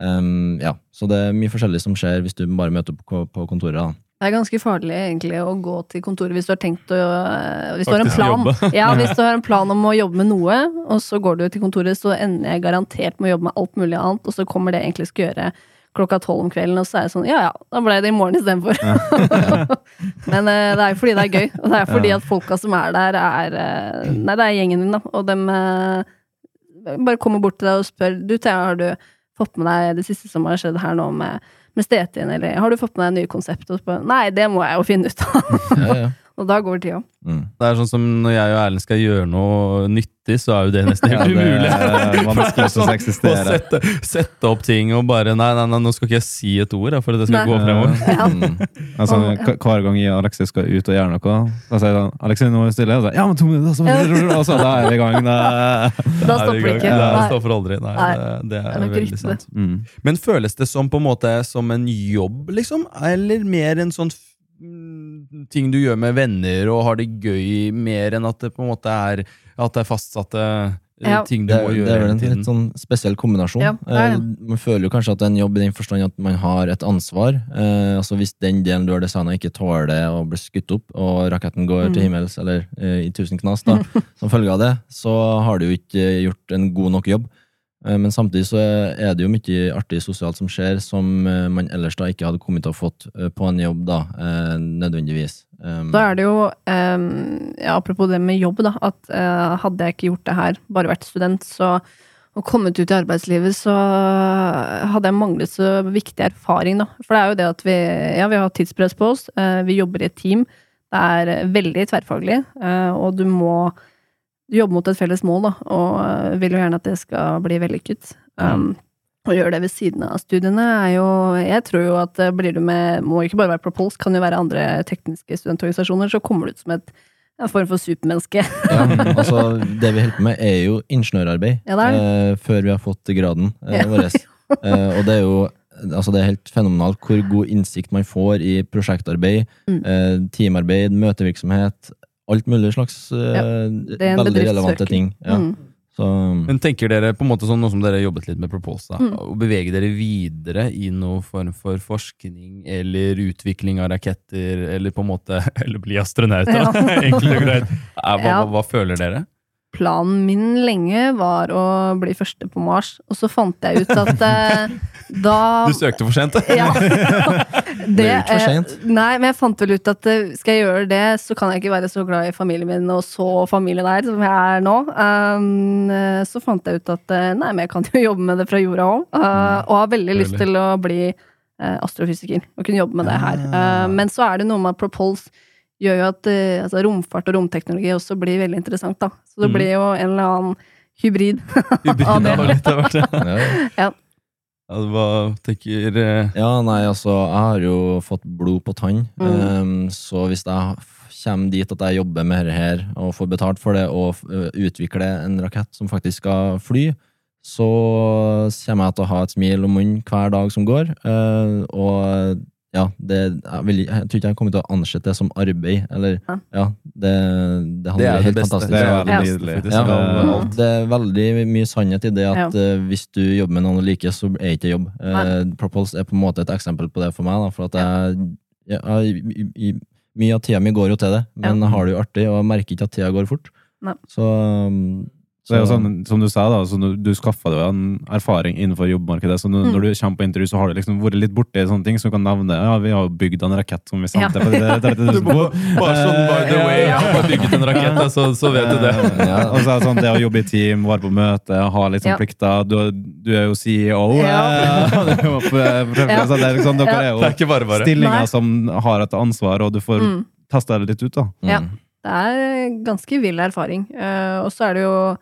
em, ja, så det er mye forskjellig som skjer hvis du bare møter opp på, på kontoret. Da. Det er ganske farlig egentlig å gå til kontoret hvis du har tenkt å øh, Hvis du har en plan. Ja, hvis du har en plan om å jobbe med noe, og så går du til kontoret, så ender jeg garantert med å jobbe med alt mulig annet, og så kommer det jeg egentlig skal gjøre klokka tolv om kvelden, og så er det sånn ja ja, da ble det i morgen istedenfor. Men uh, det er jo fordi det er gøy, og det er fordi at folka som er der, er uh, Nei, det er gjengen din, da, og dem uh, bare kommer bort til deg og spør Du, Thea, har du fått med deg det siste som har skjedd her nå med med Stetin, eller har du fått med deg nye konsept? Og så bare, Nei, det må jeg jo finne ut av. Ja, ja. Og da går tida. Mm. Det er sånn som når jeg og Erlend skal gjøre noe nyttig, så er jo det nesten helt det umulig. sette, sette opp ting og bare Nei, nei, nei, nå skal ikke jeg si et ord for at det skal Nei. gå fremover. Ja. Mm. Altså, Hver gang jeg og Alexis skal ut og gjøre noe, da sier han Alexis, nå er det stille. Og så, ja, men to minutter, så, og så da er vi i gang. Da. Da stopper det ikke. Det Nei. stopper aldri. Nei, Nei. det, det Det er er veldig sant. Mm. Men føles det som på en måte som en jobb, liksom? Eller mer en sånn ting du gjør med venner og har det gøy, mer enn at det på en måte er At det er fastsatte eh, Ja. ting du Det, må gjøre. det er vel en tiden? litt sånn spesiell kombinasjon. Ja. Eh, man føler jo kanskje at det er en jobb i den forstand at man har et ansvar. Eh, altså Hvis den delen du har designa ikke tåler å bli skutt opp, og raketten går til Mm. himmels eller eh, i tusen knas da, som følge av det, så har du jo ikke gjort en god nok jobb. Eh, Men samtidig så er det jo mye artig sosialt som skjer, som eh, man ellers da ikke hadde kommet til å fått eh, på en jobb, da, nødvendigvis. Um, Da er det jo, ja, apropos det med jobb, da, at hadde jeg ikke gjort det her, bare vært student, så og kommet ut i arbeidslivet, så hadde jeg manglet så viktig erfaring, da. For det er jo det at vi, ja, vi har tidspress på oss, vi jobber i et team, det er veldig tverrfaglig, og du må jobbe mot et felles mål, da, og eh, vil jo gjerne at det skal bli vellykket. Um, å gjøre det ved siden av studiene er jo Jeg tror jo at eh, blir du med Må ikke bare være Propulse, kan jo være andre tekniske studentorganisasjoner, så kommer du ut som et en form for supermenneske. Ja, altså Det vi holder på med, er jo ingeniørarbeid. Ja, er eh, før vi har fått graden eh, vår. Eh, og det er jo altså det er helt fenomenalt hvor god innsikt man får i prosjektarbeid, Mm. eh, teamarbeid, møtevirksomhet. Alt mulig slags eh, er veldig relevante ting. Ja. Mm. Så, Men tenker dere på en måte sånn, nå som dere har jobbet litt med Proposa, Mm. å bevege dere videre i noen form for forskning eller utvikling av raketter, eller på en måte Eller bli astronauter. Ja. Enkelt og greit. Hva, Ja. hva, hva føler dere? Planen min lenge var å bli første på Mars, og så fant jeg ut at eh, da Du søkte for sent. Ja. Det er jo ikke for eh, sent. Nei, men jeg fant vel ut at eh, skal jeg gjøre det, så kan jeg ikke være så glad i familien min og så familienær som jeg er nå. Um, eh, så fant jeg ut at eh, nei, men jeg kan jo jobbe med det fra jorda òg. og har veldig lyst til å bli eh, astrofysiker og kunne jobbe med det her. Eh, men så er det noe med at Propulse gjør jo at eh, altså, romfart og romteknologi også blir veldig interessant, da. Så det mm. blir jo en eller annen hybrid. Hybrid av det. av hvert. ja. Ja, Hva tenker eh, ja, nei, altså, jeg har jo fått blod på tann. Mm. Um, så hvis jeg kommer dit at jeg jobber med dette her, og får betalt for det, og utvikler en rakett som faktisk skal fly, så kommer jeg til å ha et smil om munnen hver dag som går. Uh, og ja, det, jeg, vil, jeg tror ikke jeg kommer til å ansette det som arbeid. Eller, Ja. ja, det, det Det er det helt beste. Det er Ja. veldig nydelig. faktisk. Ja, det er veldig mye sannhet i det at Ja. eh, hvis du jobber med noen du liker, så er ikke det jobb. Uh, Propulse er på en måte et eksempel på det for meg. Da, for at jeg, jeg, jeg, i, i, mye av tida mi går jo til det, men Ja. har det jo artig, og jeg merker ikke at tida går fort. Nei. Så, um, Så det er jo sånn, som du sa, da, så du, du skaffa deg jo en erfaring innenfor jobbmarkedet. Så når, Mm. når du kommer på intervju, så har du liksom vært litt borti sånne ting som kan nevne Ja, vi har bygd en rakett som vi Ja. sendte for det- 30 000 på. Bare sånn by the way, jeg har bygget en rakett, så, så vet du det. Ja. Og så er det sånn det å jobbe i team, være på møte, ha litt sånn Ja. plikter. Du, du er jo CEO. Ja. eh, er jo på- Ja. så det er liksom, dere er Det er bare bare. stillinger Nei. som har et ansvar, og du får Mm. testa det litt ut. da. Ja. Mm. Det er ganske vill erfaring. Eh, og så er det jo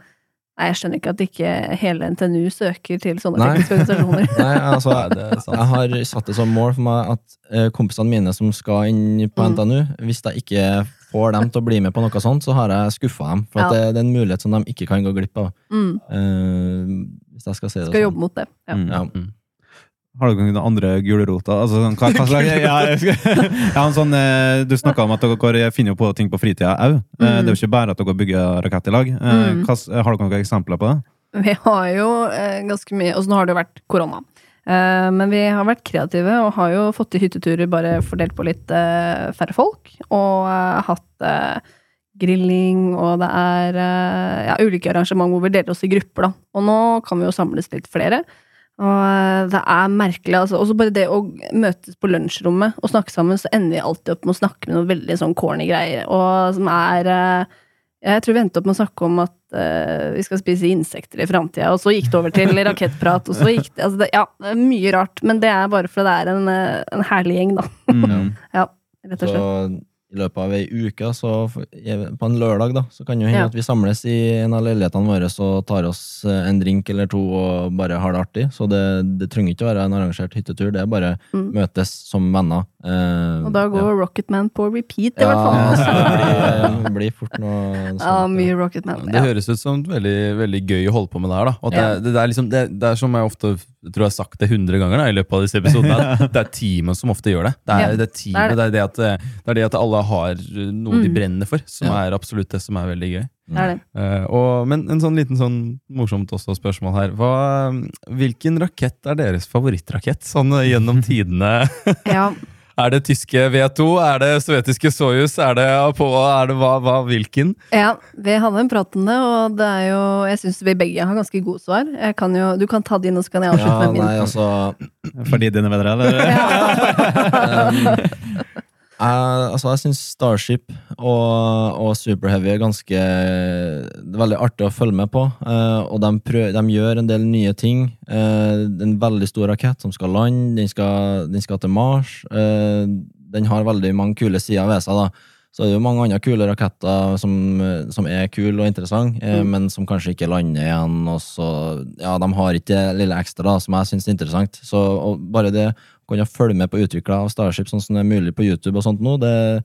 Nei, jeg skjønner ikke at ikke hele NTNU søker til sånne Nei. tekniske organisasjoner. Nei, altså, det jeg har satt det som mål for meg at eh, kompisene mine som skal inn på Mm. NTNU, hvis jeg ikke får dem til å bli med på noe sånt, så har jeg skuffa dem. For at Ja. det, det er en mulighet som de ikke kan gå glipp av. Mm. Uh, hvis jeg skal si det Skal sånn. jobbe mot det. Ja. Mm. Ja. Har dere noen andre gulroter? Altså, sånn, hva, hva slags, ja, jeg ja, sånn, eh, du snakka om at dere finner på ting på fritida òg. Det er jo ikke bare at dere bygger rakett i lag. Eh, Mm. hva har dere noen eksempler på det? Vi har jo eh, ganske mye Og så nå har det jo vært korona. Eh, men vi har vært kreative og har jo fått til hytteturer bare fordelt på litt eh, færre folk. Og eh, hatt eh, grilling, og det er eh, ja, ulike arrangement hvor vi deler oss i grupper, da. Og nå kan vi jo samles litt flere. Og eh, det er merkelig, altså. Også bare det å møtes på lunsjrommet og snakke sammen, så ender vi alltid opp med å snakke med noen veldig sånn corny greier, og som er eh, jeg tror vi endte opp med å snakke om at uh, vi skal spise insekter i framtida, og så gikk det over til rakettprat, og så gikk det Altså, det, ja, det mye rart, men det er bare fordi det er en, en herlig gjeng, da. Mm. Ja, rett og Så slett. I løpet av ei uke, så på en lørdag, da, så kan det jo hende Ja. at vi samles i en av leilighetene våre og tar oss eh, en drink eller to og bare har det artig. Så det, det trenger ikke å være en arrangert hyttetur, det er bare Mm. møtes som venner. Eh, Og da går ja. Rocketman på repeat, i ja, hvert fall. Ja, det blir, blir fort noe sånt. Ja, mye Rocketman. Det høres ut som veldig, veldig gøy å holde på med det her. da. Og det, Ja. det, det, er liksom, det, det er som jeg ofte jeg tror jeg har sagt det hundre ganger da, i løpet av disse episodene. at Det er teamet som ofte gjør det. Det er Ja, det, teamet, det det, er det, at, det er det at alle har noe de Mm. brenner for, som Ja. er absolutt det som er veldig gøy. Mm. er det. Eh, og, men en sånn liten sånn morsomt også spørsmål her. Hva, hvilken rakett er deres favorittrakett sånn eh, gjennom tidene? Ja. er det tyske V2? Er det sovjetiske Soyuz? Er det Apollo? Er det hva, hva, hvilken? ja, vi hadde en prat om det, og det er jo Jeg syns vi begge har ganske gode svar. Jeg kan jo, du kan ta din, og så kan jeg avslutte Ja, med min. nei, altså Fordi dine venner, eller? um, jeg, altså, jeg syns Starship og, og Super Heavy er ganske er veldig artig å følge med på. Uh, og de, prøv, de gjør en del nye ting. Uh, en veldig stor rakett som skal lande, den skal, den skal til Mars. Uh, den har veldig mange kule sider ved seg. da så det er jo mange andre kule raketter som, som er kule og interessante, eh, Mm. men som kanskje ikke lander igjen. Og så, ja, de har ikke det lille ekstra da, som jeg syns er interessant. Så bare det å kunne følge med på utvikla av Starship sånn som det er mulig på YouTube og sånt nå, det,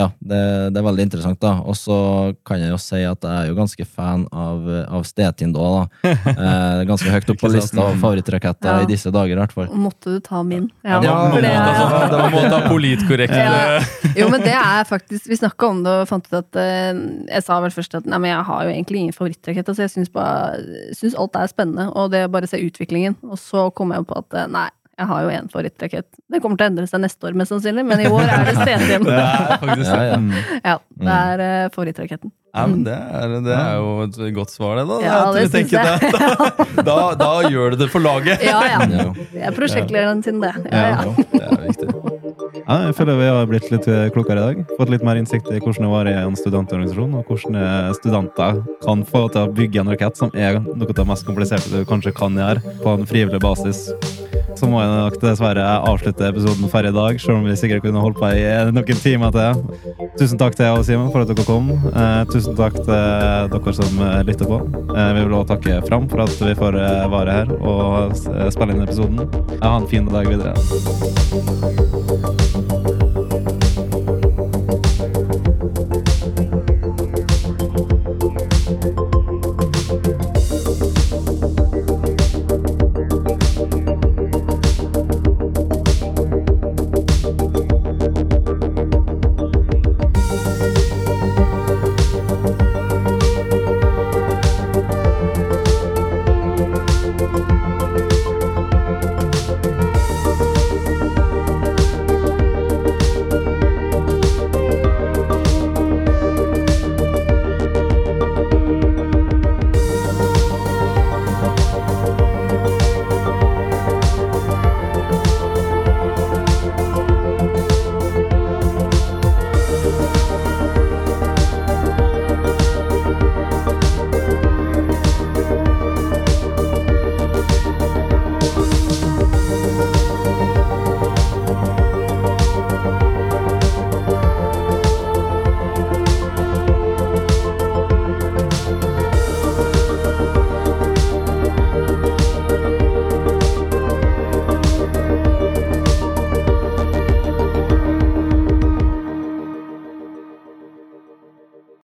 ja, det, det er veldig interessant. da. Og så kan jeg jo si at jeg er jo ganske fan av, av Stetin da. da. Eh, ganske høyt opp på lista av favorittraketter Ja. i disse dager, i hvert fall. Måtte du ta min? Ja, for det ja. altså, det må ta politkorrekt. Ja. Jo, men det er faktisk Vi snakka om det og fant ut at eh, Jeg sa vel først at nei, men jeg har jo egentlig ingen favorittrakett. Altså, jeg syns alt er spennende, og det bare se utviklingen. Og så kom jeg på at eh, nei, jeg har jo én favorittrakett. Det kommer til å endre seg neste år, mest sannsynlig, men i år er det CT-en. Det er Ja, ja. Mm. Ja, det er uh, favorittraketten. Ja, men det er, det er jo et godt svar, det. da. Ja, det syns jeg. det- Da, da gjør du det for laget! Ja, ja. Jeg er prosjektlederen sin, det. Ja, ja. Ja, det er viktig. Ja, jeg føler vi har blitt litt klokere i dag. Fått litt mer innsikt i hvordan det var i en studentorganisasjon, og hvordan studenter kan få til å bygge en rakett, som er noe av det mest kompliserte du kanskje kan gjøre på en frivillig basis. Så må jeg nok dessverre avslutte episoden for i dag, selv om vi sikkert kunne holdt på i noen timer til. Tusen takk til jeg og Simen for at dere kom. Eh, tusen takk til dere som eh, lytter på. Eh, vi vil også takke Fram for at vi får vare være her og eh, spille inn episoden. Ha en fin dag videre.